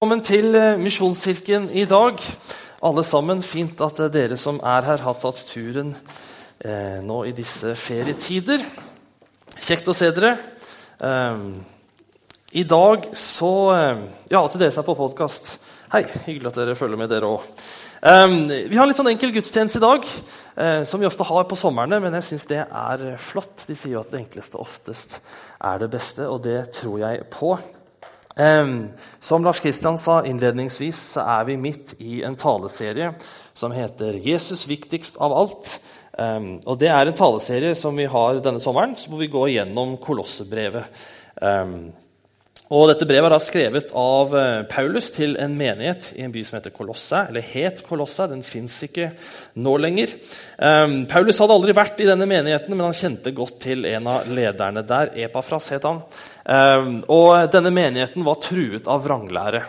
Velkommen til eh, Misjonskirken i dag. Alle sammen, Fint at er dere som er her, har tatt turen eh, nå i disse ferietider. Kjekt å se dere. Eh, I dag så eh, Ja, til dere som er på podkast. Hei, hyggelig at dere følger med, dere òg. Eh, vi har en litt sånn enkel gudstjeneste i dag, eh, som vi ofte har på somrene. Men jeg syns det er flott. De sier jo at det enkleste oftest er det beste, og det tror jeg på. Som Lars Kristian sa innledningsvis, så er vi midt i en taleserie som heter 'Jesus viktigst av alt'. Og Det er en taleserie som vi har denne sommeren, hvor vi går gjennom Kolossebrevet. Um, og dette Brevet er da skrevet av uh, Paulus til en menighet i en by som heter Kolossa. Eller het Kolossa. Den fins ikke nå lenger. Paulus hadde aldri vært i denne menigheten, men han kjente godt til en av lederne der. Epafras het han. Um, og denne menigheten var truet av vranglære.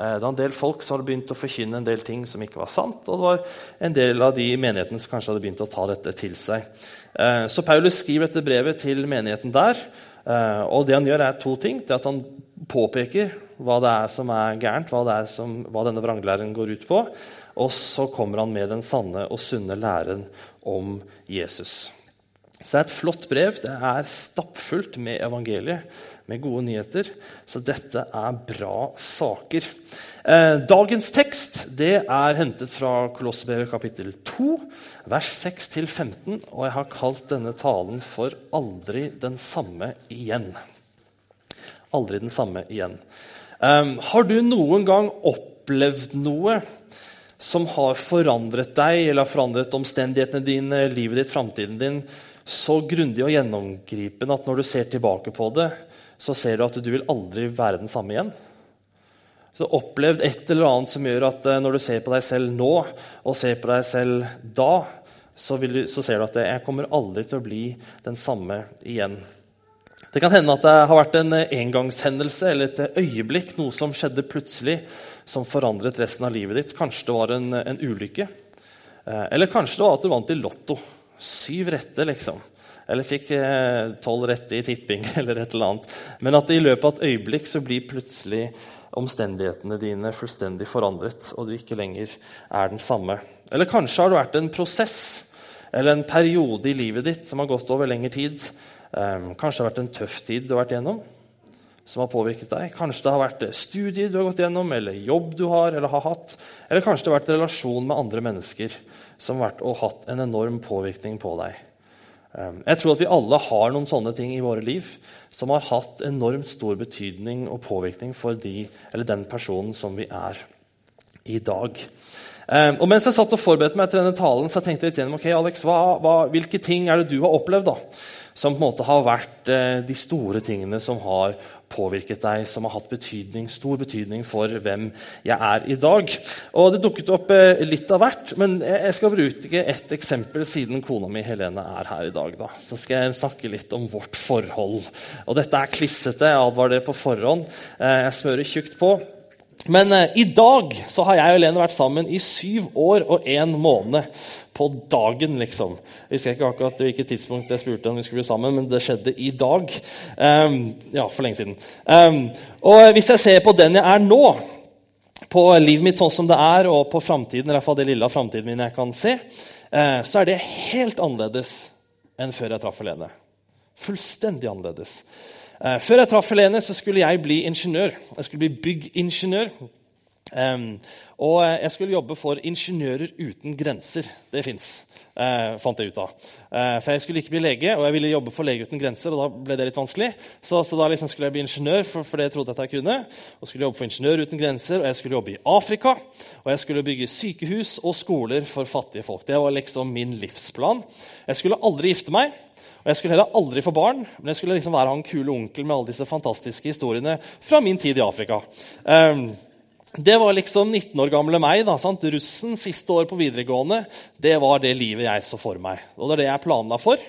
Eh, det var en del folk som hadde begynt å forkynne en del ting som ikke var sant. Og det var en del av de menighetene som kanskje hadde begynt å ta dette til seg. Eh, så Paulus skriver dette brevet til menigheten der. Eh, og det han gjør, er to ting. Det at Han påpeker hva det er som er gærent, hva, er som, hva denne vranglæren går ut på. Og så kommer han med den sanne og sunne læren om Jesus. Så det er et flott brev. Det er stappfullt med evangeliet, med gode nyheter. Så dette er bra saker. Eh, dagens tekst det er hentet fra Kolossebrevet kapittel 2, vers 6-15. Og jeg har kalt denne talen for 'Aldri den samme igjen'. Aldri den samme igjen. Eh, har du noen gang opplevd noe som har forandret deg eller har forandret omstendighetene dine, livet ditt, framtiden din? Så grundig og gjennomgripende at når du ser tilbake på det, så ser du at du vil aldri være den samme igjen. Så opplevd et eller annet som gjør at eh, når du ser på deg selv nå og ser på deg selv da, så, du, så ser du at jeg kommer aldri til å bli den samme igjen. Det kan hende at det har vært en engangshendelse eller et øyeblikk, noe som skjedde plutselig, som forandret resten av livet ditt. Kanskje det var en, en ulykke. Eh, eller kanskje det var at du vant i Lotto. Syv rette, liksom. Eller fikk eh, tolv rette i tipping, eller et eller annet. Men at i løpet av et øyeblikk så blir plutselig omstendighetene dine fullstendig forandret, og du ikke lenger er den samme. Eller kanskje har det vært en prosess eller en periode i livet ditt som har gått over lengre tid. Um, kanskje det har vært en tøff tid du har vært gjennom, som har påvirket deg. Kanskje det har vært studier du har gått gjennom, eller jobb du har eller har hatt. Eller kanskje det har vært relasjon med andre mennesker som vært og hatt en enorm påvirkning på deg. Ehm, jeg tror at vi alle har noen sånne ting i våre liv som har hatt enormt stor betydning og påvirkning for de, den personen som vi er i dag. Ehm, og mens jeg satt og forberedte meg til denne talen, så tenkte jeg litt gjennom ok, Alex, hva, hva, hvilke ting er det du har opplevd da, som på en måte har vært eh, de store tingene som har påvirket deg, som har hatt betydning, stor betydning for hvem jeg er i dag. Og Det dukket opp eh, litt av hvert, men jeg skal bruke ett eksempel siden kona mi Helene er her i dag. Da. Så skal jeg snakke litt om vårt forhold. Og Dette er klissete, jeg advarer dere på forhånd. Eh, jeg smører tjukt på. Men eh, i dag så har jeg og Lene vært sammen i syv år og én måned. På dagen, liksom. Jeg husker ikke akkurat hvilket tidspunkt jeg spurte om vi skulle bli sammen, men det skjedde i dag. Um, ja, for lenge siden. Um, og hvis jeg ser på den jeg er nå, på livet mitt sånn som det er, og på framtiden, i hvert fall det lille av framtiden min jeg kan se, uh, så er det helt annerledes enn før jeg traff Helene. Fullstendig annerledes. Uh, før jeg traff Helene, så skulle jeg bli ingeniør. Jeg skulle bli byggingeniør. Og jeg skulle jobbe for Ingeniører uten grenser. Det fins. Uh, fant jeg ut av. For jeg skulle ikke bli lege, og jeg ville jobbe for Lege uten grenser. og da ble det litt vanskelig. Så, så da liksom skulle jeg bli ingeniør, for, for det jeg trodde at jeg kunne. Og skulle jobbe for Ingeniører uten grenser, og jeg skulle jobbe i Afrika. Og jeg skulle bygge sykehus og skoler for fattige folk. Det var liksom min livsplan. Jeg skulle aldri gifte meg. Og Jeg skulle heller aldri få barn, men jeg skulle liksom være han kule onkel med alle disse fantastiske historiene fra min tid i Afrika. Um, det var liksom 19 år gamle meg. da, sant? Russen siste år på videregående. Det var det livet jeg så for meg. Og det er det jeg planla for.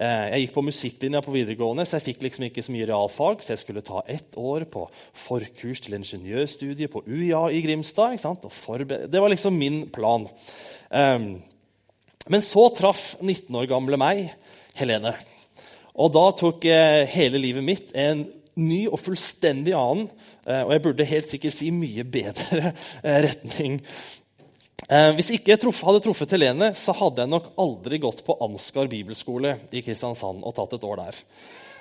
Eh, jeg gikk på musikklinja på videregående, så jeg fikk liksom ikke så mye realfag. Så jeg skulle ta ett år på forkurs til ingeniørstudiet på UiA i Grimstad. Det var liksom min plan. Um, men så traff 19 år gamle meg Helene. Og da tok eh, hele livet mitt en ny og fullstendig annen, eh, og jeg burde helt sikkert si mye bedre eh, retning. Hvis ikke jeg hadde truffet Helene, så hadde jeg nok aldri gått på Ansgar bibelskole i Kristiansand og tatt et år der.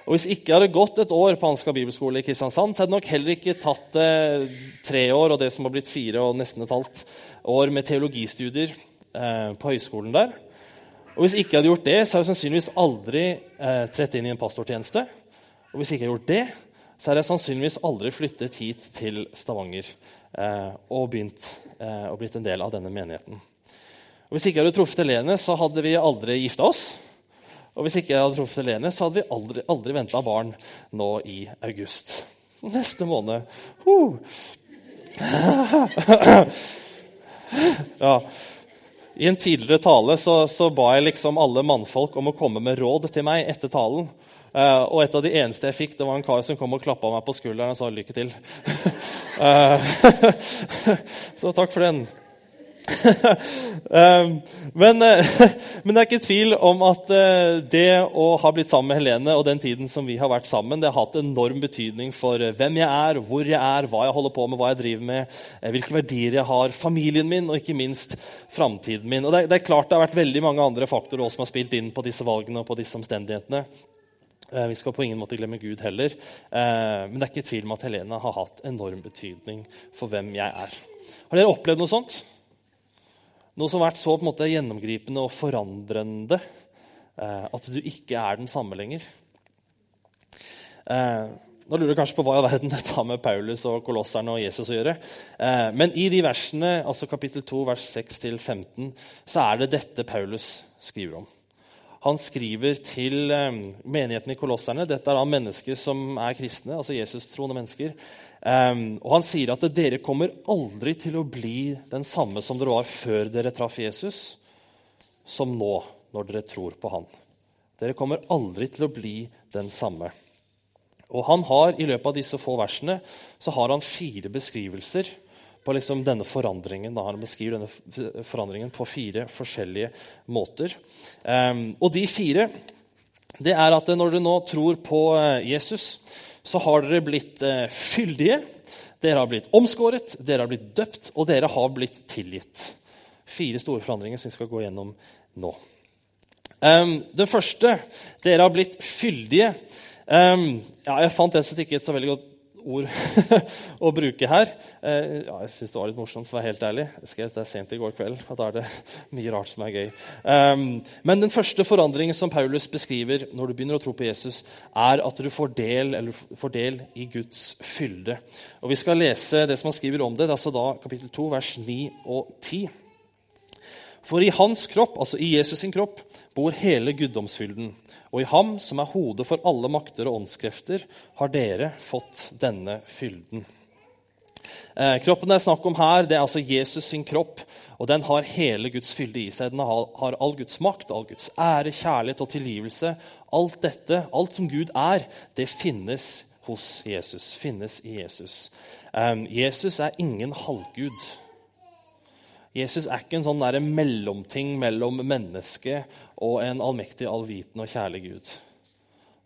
Og Hvis ikke jeg hadde gått et år på Ansgar bibelskole i Kristiansand, så hadde jeg nok heller ikke tatt eh, tre år og det som har blitt fire og nesten et halvt år med teologistudier eh, på høyskolen der. Og Hvis jeg ikke hadde gjort det, så hadde jeg sannsynligvis aldri eh, trett inn i en pastortjeneste. Og hvis jeg ikke hadde gjort det, så hadde jeg sannsynligvis aldri flyttet hit til Stavanger eh, og begynt eh, å blitt en del av denne menigheten. Og Hvis ikke jeg hadde truffet Helene, så hadde vi aldri gifta oss. Og hvis ikke jeg hadde truffet Helene, så hadde vi aldri, aldri venta barn nå i august. Neste måned Huh. ja. I en tidligere tale så, så, ba jeg liksom alle mannfolk om å komme med råd til meg etter talen. Uh, og et av de eneste jeg fikk, det var en kar som kom og klappa meg på skulderen og sa lykke til. uh, så takk for den. Um, men, uh, men, det er ikke tvil om at det å ha blitt sammen med Helene og den tiden som vi har vært sammen, det har hatt enorm betydning for hvem jeg er, hvor jeg er, hva jeg holder på med, hva jeg driver med, hvilke verdier jeg har, familien min og ikke minst framtiden min. Og det, det, er klart det har vært veldig mange andre faktorer også som har spilt inn på disse valgene og på disse omstendighetene. Eh, vi skal på ingen måte glemme Gud heller. Eh, men det er ikke tvil om at Helene har hatt enorm betydning for hvem jeg er. Har dere opplevd noe sånt? Noe som har vært så på en måte gjennomgripende og forandrende eh, at du ikke er den samme lenger? Nå lurer du kanskje på hva i verden dette har med Paulus og kolosserne og Jesus å gjøre. Men i de versene, altså kapittel 2, vers 6-15, så er det dette Paulus skriver om. Han skriver til eh, menigheten i Kolosserne. Dette er da mennesker som er kristne, altså Jesus-troende mennesker. Um, og Han sier at dere kommer aldri til å bli den samme som dere var før dere traff Jesus, som nå, når dere tror på han. Dere kommer aldri til å bli den samme. Og han har I løpet av disse få versene så har han fire beskrivelser på liksom denne forandringen. Da. Han beskriver denne forandringen på fire forskjellige måter. Um, og de fire det er at når dere nå tror på eh, Jesus, så har dere blitt uh, fyldige. Dere har blitt omskåret, dere har blitt døpt, og dere har blitt tilgitt. Fire store forandringer som vi skal gå gjennom nå. Um, den første Dere har blitt fyldige. Um, ja, jeg fant det ikke et så veldig godt ord å bruke her. Eh, ja, jeg syns det var litt morsomt, for å være helt ærlig. Skrev dette sent i går kveld, og da er det mye rart som er gøy. Um, men den første forandringen som Paulus beskriver når du begynner å tro på Jesus, er at du får del, får del i Guds fylde. Og Vi skal lese det som han skriver om det. Det er altså da kapittel 2, vers 9 og 10. For i hans kropp, altså i Jesus sin kropp, bor hele guddomsfylden. Og i ham, som er hodet for alle makter og åndskrefter, har dere fått denne fylden. Eh, kroppen det er snakk om her, det er altså Jesus sin kropp. og Den har hele Guds fylde i seg. Den har, all Guds makt, all Guds ære, kjærlighet og tilgivelse. Alt dette, alt som Gud er, det finnes hos Jesus. Finnes i Jesus. Um, Jesus er ingen halvgud. Jesus er ikke en sånn der mellomting mellom mennesket og en allmektig, allvitende og kjærlig Gud.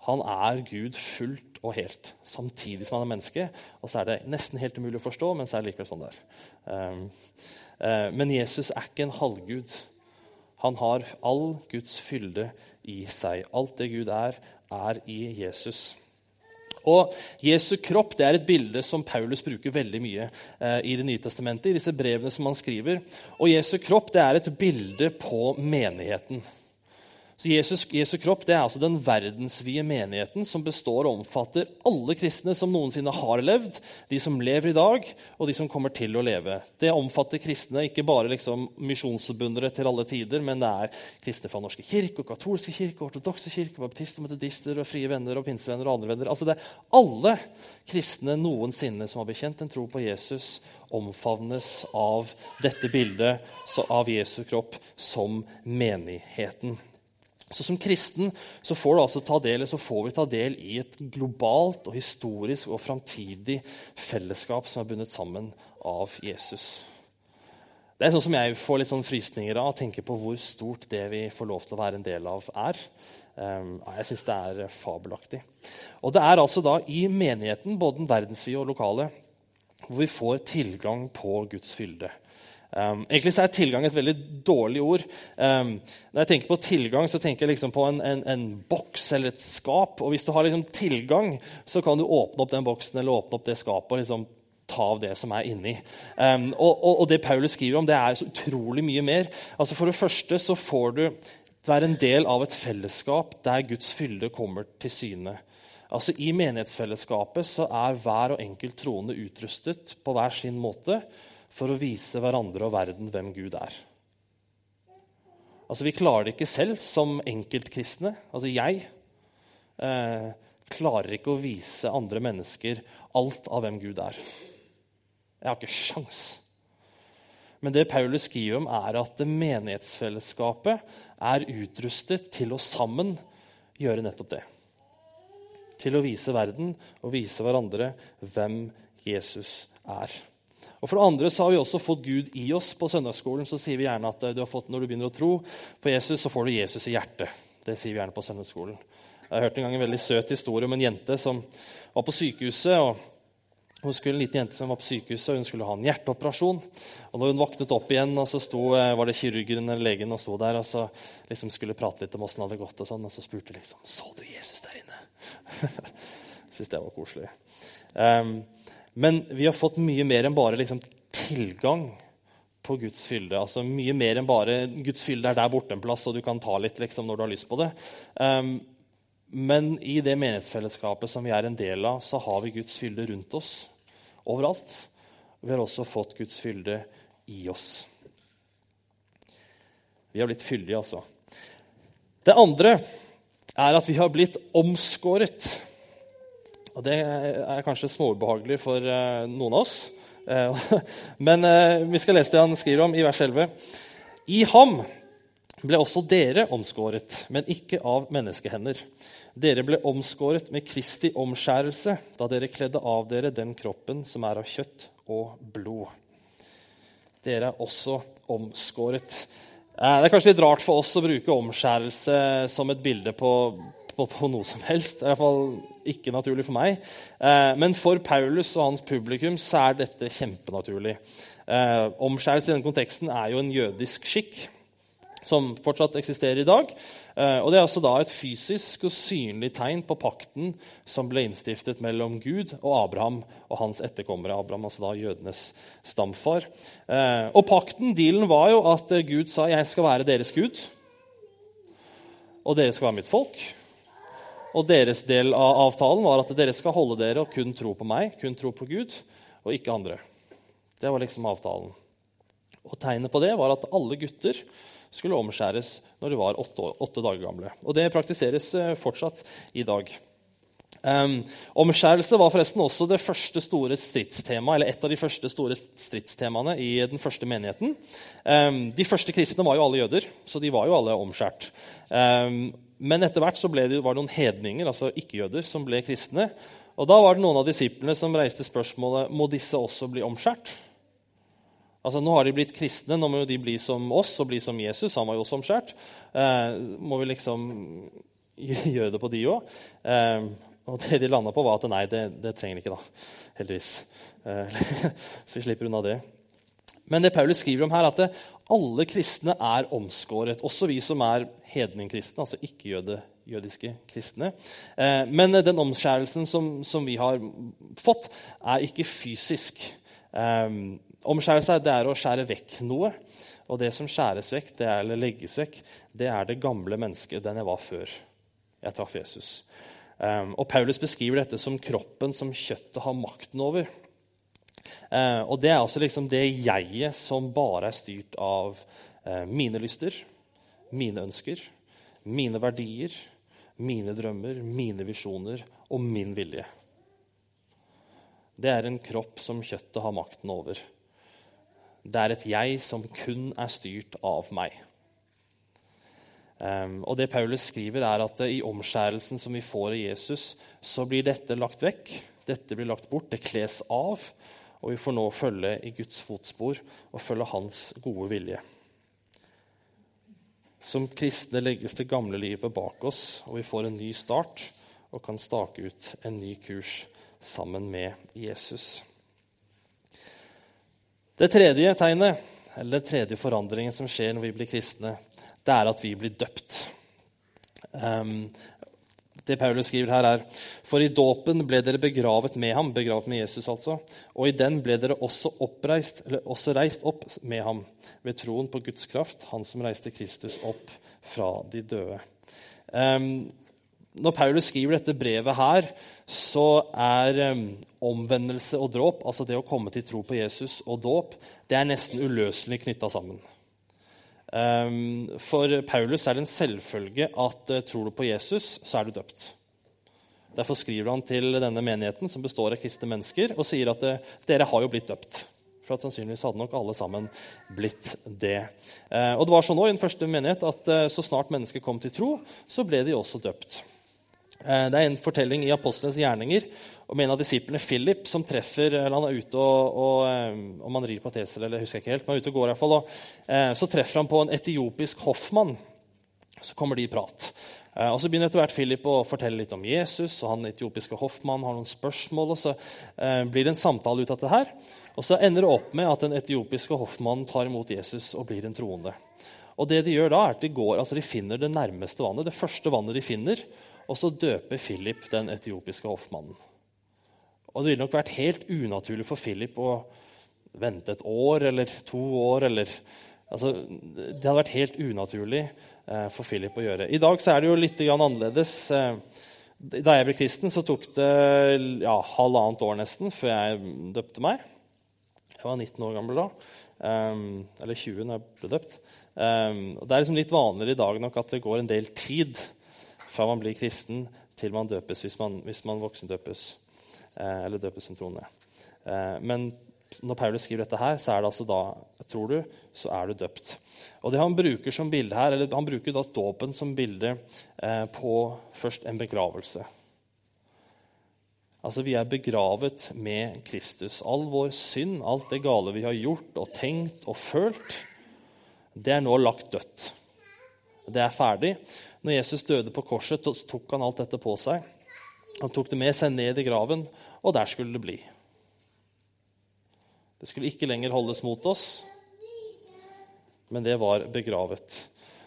Han er Gud fullt og helt, samtidig som han er menneske. Og så er det nesten helt umulig å forstå, men så er det likevel sånn der. Um, uh, men Jesus er ikke en halvgud. Han har all Guds fylde i seg. Alt det Gud er, er i Jesus. Og Jesu kropp det er et bilde som Paulus bruker veldig mye eh, i Det nye testamentet. i disse brevene som han skriver. Og Jesu kropp det er et bilde på menigheten. Så Jesu kropp det er altså den verdensvide menigheten som består og omfatter alle kristne som noensinne har levd, de som lever i dag, og de som kommer til å leve. Det omfatter kristne, ikke bare liksom misjonsforbundere til alle tider, men det er kristne fra Norske kirke, og katolske kirke, ortodokse kirke, baptister, metodister, og frie venner og pinsevenner og andre venner. Altså det er alle kristne noensinne som har bekjent en tro på Jesus, omfavnes av dette bildet av Jesu kropp som menigheten. Så Som kristen så får, altså del, så får, vi ta del i et globalt og historisk og framtidig fellesskap som er bundet sammen av Jesus. Det er sånn som Jeg får litt sånn frysninger av å tenke på hvor stort det vi får lov til å være en del av, er. Um, jeg syns det er fabelaktig. Og det er altså da i menigheten, både den verdensvide og lokale, hvor vi får tilgang på Guds fylde. Um, egentlig er tilgang et veldig dårlig ord. Um, når jeg tenker på tilgang, så tenker jeg liksom på en, en, en, boks eller et skap. Og hvis du har liksom tilgang, så kan du åpne opp den boksen eller åpne opp det skapet og liksom ta av det som er inni. Um, og, og, og, det Paulus skriver om, det er så utrolig mye mer. Altså For det første så får du være en del av et fellesskap der Guds fylde kommer til syne. Altså I menighetsfellesskapet så er hver og enkelt troende utrustet på hver sin måte for å vise hverandre og verden hvem Gud er. Altså, Vi klarer det ikke selv som enkeltkristne. Altså, jeg eh, klarer ikke å vise andre mennesker alt av hvem Gud er. Jeg har ikke sjans. Men det Paulus skriver om, er at menighetsfellesskapet er utrustet til å sammen gjøre nettopp det. Til å vise verden og vise hverandre hvem Jesus er. Og For det andre så har vi også fått Gud i oss. På søndagsskolen så sier vi gjerne at du har fått, når du begynner å tro på Jesus, så får du Jesus i hjertet. Det sier vi gjerne på søndagsskolen. Jeg hørte en gang en veldig søt historie om en jente som var på sykehuset. og hun skulle, En liten jente som var på sykehuset, og hun skulle ha en hjerteoperasjon. Og når hun våknet opp igjen, og så sto, eh, var det kirurgen eller legen og sto der og så liksom skulle prate litt om åssen det hadde gått, og sånn, og så spurte liksom Så du Jesus der inne? Syns det var koselig. Um, men vi har fått mye mer enn bare liksom, tilgang på Guds fylde. Altså Mye mer enn bare Guds fylde er der borte en plass, og du kan ta litt liksom, når du har lyst på det. Um, men i det menighetsfellesskapet som vi er en del av, så har vi Guds fylde rundt oss overalt. Vi har også fått Guds fylde i oss. Vi har blitt fyldige, altså. Det andre er at vi har blitt omskåret. Og det er kanskje småubehagelig for uh, noen av oss. Uh, men uh, vi skal lese det han skriver om i vers 11. I ham ble også dere omskåret, men ikke av menneskehender. Dere ble omskåret med Kristi omskjærelse da dere kledde av dere den kroppen som er av kjøtt og blod. Dere er også omskåret. Det er kanskje litt rart for oss å bruke omskjærelse som et bilde på på, på, noe som helst. I hvert fall ikke naturlig for meg. Eh, men for Paulus og hans publikum så er dette kjempenaturlig. Eh, omskjærelse i denne konteksten er jo en jødisk skikk som fortsatt eksisterer i dag. Eh, og Det er altså da et fysisk og synlig tegn på pakten som ble innstiftet mellom Gud og Abraham og hans etterkommere. Abraham, altså da jødenes stamfar. Eh, og pakten, dealen, var jo at Gud sa 'jeg skal være deres Gud', og dere skal være mitt folk'. Og deres del av avtalen var at dere skal holde dere og kun tro på meg, kun tro på Gud, og ikke andre. Det var liksom avtalen. Og Tegnet på det var at alle gutter skulle omskjæres når de var åtte, åtte dager gamle. Og det praktiseres eh, fortsatt i dag. Um, omskjærelse var forresten også det første store stridstema, eller et av de første store stridstemaene i den første menigheten. Um, de første kristne var jo alle jøder, så de var jo alle omskjært. Um, men etter hvert så ble det, var det noen hedninger, altså ikke-jøder, som ble kristne. Og da var det noen av disiplene som reiste spørsmålet må disse også bli omskjært. Altså, Nå har de blitt kristne, nå må jo de bli som oss og bli som Jesus. Han var jo også omskjært. Eh, må vi liksom gjøre det på de òg? Eh, og det de landa på, var at nei, det, det trenger de ikke, da. Heldigvis. Eh, så vi slipper unna det. Men det Paulus skriver om her, at alle kristne er omskåret. Også vi som er hedningkristne, altså ikke-jødiske kristne. Eh, men den omskjærelsen som, som, vi har fått, er ikke fysisk. Eh, omskjærelse det er å skjære vekk noe. Og det som skjæres vekk, det er, eller legges vekk, det er det gamle mennesket, den jeg var før jeg traff Jesus. Eh, og Paulus beskriver dette som kroppen som kjøttet har makten over. Eh, og det er altså liksom det jeget som bare er styrt av eh, mine lyster, mine ønsker, mine verdier, mine drømmer, mine visjoner og min vilje. Det er en kropp som kjøttet har makten over. Det er et jeg som kun er styrt av meg. Um, og det Paulus skriver, er at i omskjærelsen som vi får i Jesus, så blir dette lagt vekk. Dette blir lagt bort. Det kles av. Og vi får nå følge i Guds fotspor og følge hans gode vilje. Som kristne legges det gamle livet bak oss, og vi får en ny start og kan stake ut en ny kurs sammen med Jesus. Det tredje tegnet, eller den tredje forandringen som skjer når vi blir kristne, det er at vi blir døpt. Um, det Paulus skriver her, er For i dåpen ble dere begravet med ham, begravet med Jesus altså, og i den ble dere også, oppreist, også reist opp med ham ved troen på Guds kraft, han som reiste Kristus opp fra de døde. Um, når Paulus skriver dette brevet her, så er um, omvendelse og dråp, altså det å komme til tro på Jesus og dåp, det er nesten uløselig knytta sammen. Um, for Paulus er det en selvfølge at uh, tror du på Jesus, så er du døpt. Derfor skriver han til denne menigheten, som består av kristne mennesker, og sier at uh, dere har jo blitt døpt. For at sannsynligvis hadde nok alle sammen blitt det. Uh, og det var sånn også i den første menighet at så snart mennesker kom til tro, så ble de også døpt. Eh, det er en fortelling i Apostlenes gjerninger om en av disiplene, Philip, som treffer eller Han er ute og, og eh, Om han rir på et esel, eller husker jeg ikke helt, men er ute og går i hvert fall, og, eh, Så treffer han på en etiopisk hoffmann. Så kommer de i prat. Og Så begynner etter hvert Philip å fortelle litt om Jesus. og Han etiopiske hoffmannen har noen spørsmål. og Så blir det en samtale ut av det her. Og Så ender det opp med at den etiopiske hoffmannen tar imot Jesus og blir en troende. Og det De gjør da er at de, går, altså de finner det nærmeste vannet, det første vannet de finner, og så døper Philip den etiopiske hoffmannen. Og Det ville nok vært helt unaturlig for Philip å vente et år eller to år. Eller, altså, det hadde vært helt unaturlig eh, for Philip å gjøre. I dag så er det jo litt annerledes. Eh, da jeg ble kristen, så tok det ja, halvannet år nesten før jeg døpte meg. Jeg var 19 år gammel da. Um, eller 20 da jeg ble døpt. Um, det er liksom litt vanligere i dag nok at det går en del tid fra man blir kristen til man døpes, hvis man, hvis man voksendøpes eller døpes som troende. Eh, men når Paulus skriver dette her, så er det altså da tror du, så er du døpt. Og det Han bruker som bilde her, eller han bruker da dåpen som bilde eh, på først en begravelse. Altså, Vi er begravet med Kristus. All vår synd, alt det gale vi har gjort og tenkt og følt, det er nå lagt dødt. Det er ferdig. Når Jesus døde på korset, tok han alt dette på seg. Han tok det med seg ned i graven, og der skulle det bli. Det skulle ikke lenger holdes mot oss, men det var begravet.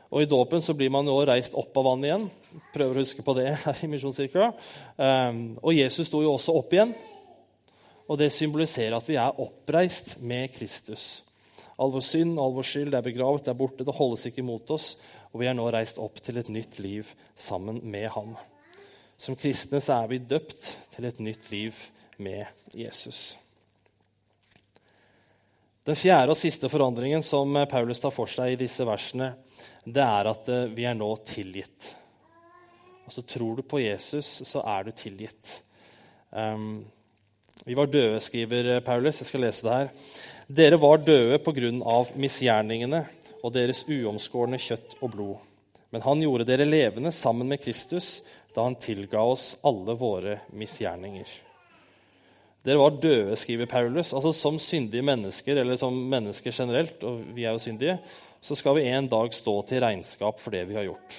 Og I dåpen så blir man jo reist opp av vannet igjen. Prøver å huske på det her i Misjonskirka. Ehm, og Jesus sto jo også opp igjen. Og det symboliserer at vi er oppreist med Kristus. All vår synd, all vår skyld, det er begravet, det er borte, det holdes ikke mot oss og vi er nå reist opp til et nytt liv sammen med ham. Som kristne så er vi døpt til et nytt liv med Jesus. Den fjerde og siste forandringen som Paulus tar for seg i disse versene, det er at eh, vi er nå tilgitt. Altså Tror du på Jesus, så er du tilgitt. Um, vi var døde, skriver Paulus. Jeg skal lese det her. Dere var døde pga. misgjerningene og deres uomskårne kjøtt og blod. Men han gjorde dere levende sammen med Kristus da han tilga oss alle våre misgjerninger. Dere var døde, skriver Paulus. Altså Som syndige mennesker, eller som mennesker generelt, og vi er jo syndige, så skal vi en dag stå til regnskap for det vi har gjort.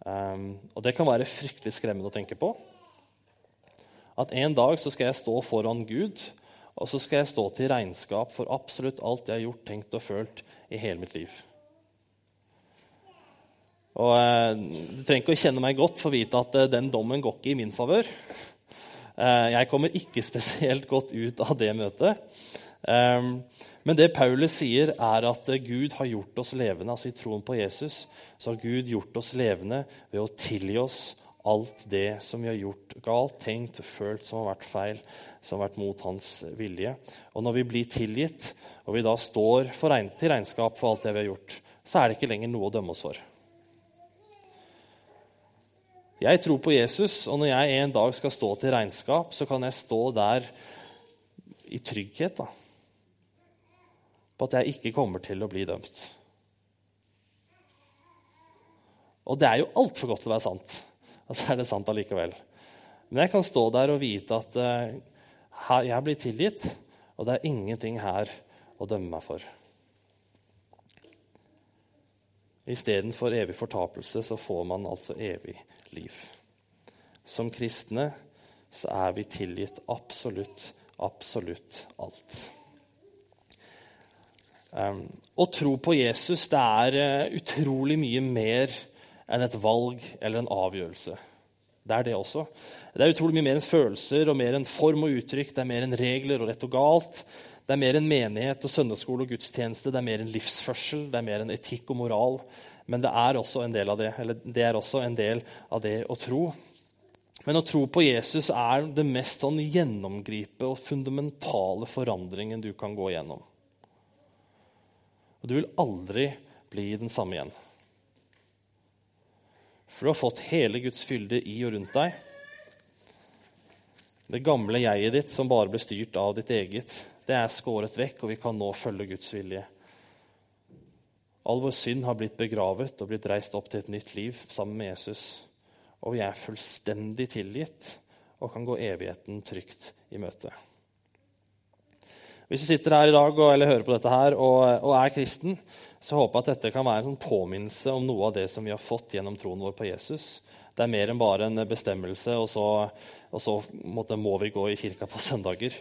Um, og det kan være fryktelig skremmende å tenke på. At en dag så skal jeg stå foran Gud og så skal jeg stå til regnskap for absolutt alt jeg har gjort, tenkt og følt i hele mitt liv. Og eh, Du trenger ikke å kjenne meg godt for å vite at eh, den dommen går ikke i min favør. Eh, jeg kommer ikke spesielt godt ut av det møtet. Men det Paulus sier, er at Gud har gjort oss levende. altså I troen på Jesus så har Gud gjort oss levende ved å tilgi oss alt det som vi har gjort galt, tenkt, følt som har vært feil, som har vært mot hans vilje. Og når vi blir tilgitt, og vi da står regn til regnskap for alt det vi har gjort, så er det ikke lenger noe å dømme oss for. Jeg tror på Jesus, og når jeg en dag skal stå til regnskap, så kan jeg stå der i trygghet da, på at jeg ikke kommer til å bli dømt. Og det er jo altfor godt til å være sant Altså er det sant allikevel. Men jeg kan stå der og vite at uh, jeg blir tilgitt, og det er ingenting her å dømme meg for. Istedenfor evig fortapelse så får man altså evig liv. Som kristne så er vi tilgitt absolutt, absolutt alt. Um, å tro på Jesus det er uh, utrolig mye mer enn et valg eller en avgjørelse. Det er det også. Det er utrolig mye mer enn følelser og mer enn form og uttrykk. Det er mer enn regler og rett og galt. Det er mer enn menighet og søndagsskole og gudstjeneste. Det er mer enn livsførsel, det er mer enn etikk og moral. Men det er også en del av det, eller det er også en del av det å tro. Men å tro på Jesus er det mest sånn gjennomgripe og fundamentale forandringen du kan gå gjennom. Og du vil aldri bli den samme igjen. For du har fått hele Guds fylde i og rundt deg. Det gamle jeget ditt som bare ble styrt av ditt eget, det er skåret vekk, og vi kan nå følge Guds vilje. All vår synd har blitt begravet og blitt reist opp til et nytt liv sammen med Jesus. Og vi er fullstendig tilgitt og kan gå evigheten trygt i møte. Hvis du sitter her i dag og, eller hører på dette her og, og, er kristen, så håper jeg at dette kan være en sånn påminnelse om noe av det som vi har fått gjennom troen vår på Jesus. Det er mer enn bare en bestemmelse, og så, og så må vi gå i kirka på søndager.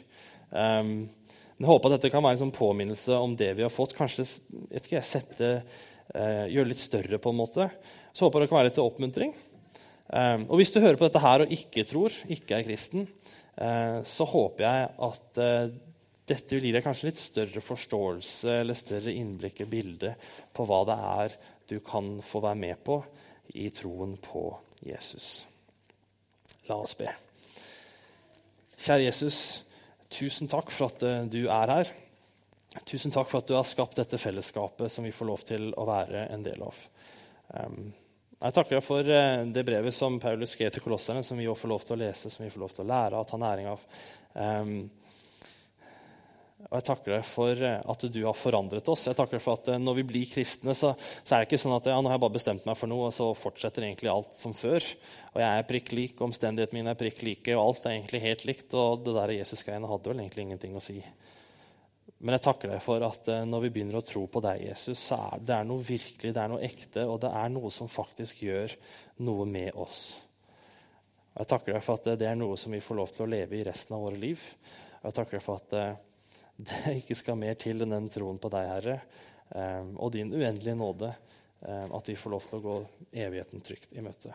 Um, jeg håper at dette kan være en sånn påminnelse om det vi har fått. Kanskje ikke, sette, eh, gjøre det litt større, på en måte. Så håper jeg det kan være litt til oppmuntring. Eh, og hvis du hører på dette her og ikke tror, ikke er kristen, eh, så håper jeg at uh, dette vil gi deg kanskje litt større forståelse eller større innblikk i bildet på hva det er du kan få være med på i troen på Jesus. La oss be. Kjære Jesus, tusen takk for at eh, du er her. Tusen takk for at du har skapt dette fellesskapet som vi får lov til å være en del av. Jeg takker deg for eh, det brevet som Paulus skrev til kolosserne, som vi får lov til å lese, som vi får lov til å lære av, ta næring av. Og jeg takker deg for eh, at du har forandret oss. Jeg takker deg for at eh, Når vi blir kristne, så, så er det ikke sånn at ja, nå har jeg bare bestemt meg for noe, og så fortsetter egentlig alt som før. Og jeg er prikk lik, omstendighetene mine er prikk like, og alt er egentlig helt likt. Og det der Jesus-greiene hadde vel egentlig ingenting å si. Men jeg takker deg for at eh, når vi begynner å tro på deg, Jesus, så er det noe virkelig, det er noe ekte, og det er noe som faktisk gjør noe med oss. Og jeg takker deg for at det er noe som vi får lov til å leve i resten av våre liv. Og jeg takker deg for at det ikke skal mer til enn den troen på deg, Herre, eh, og din uendelige nåde, eh, at vi får lov til å gå evigheten trygt i møte.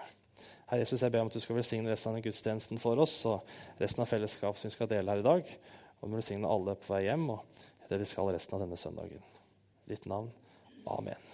Herre Jesus, jeg ber om at du skal velsigne resten av gudstjenesten for oss og resten av fellesskapet som vi skal dele her i dag. Og velsigne alle på vei hjem og det vi skal resten av denne søndagen. Ditt navn. Amen.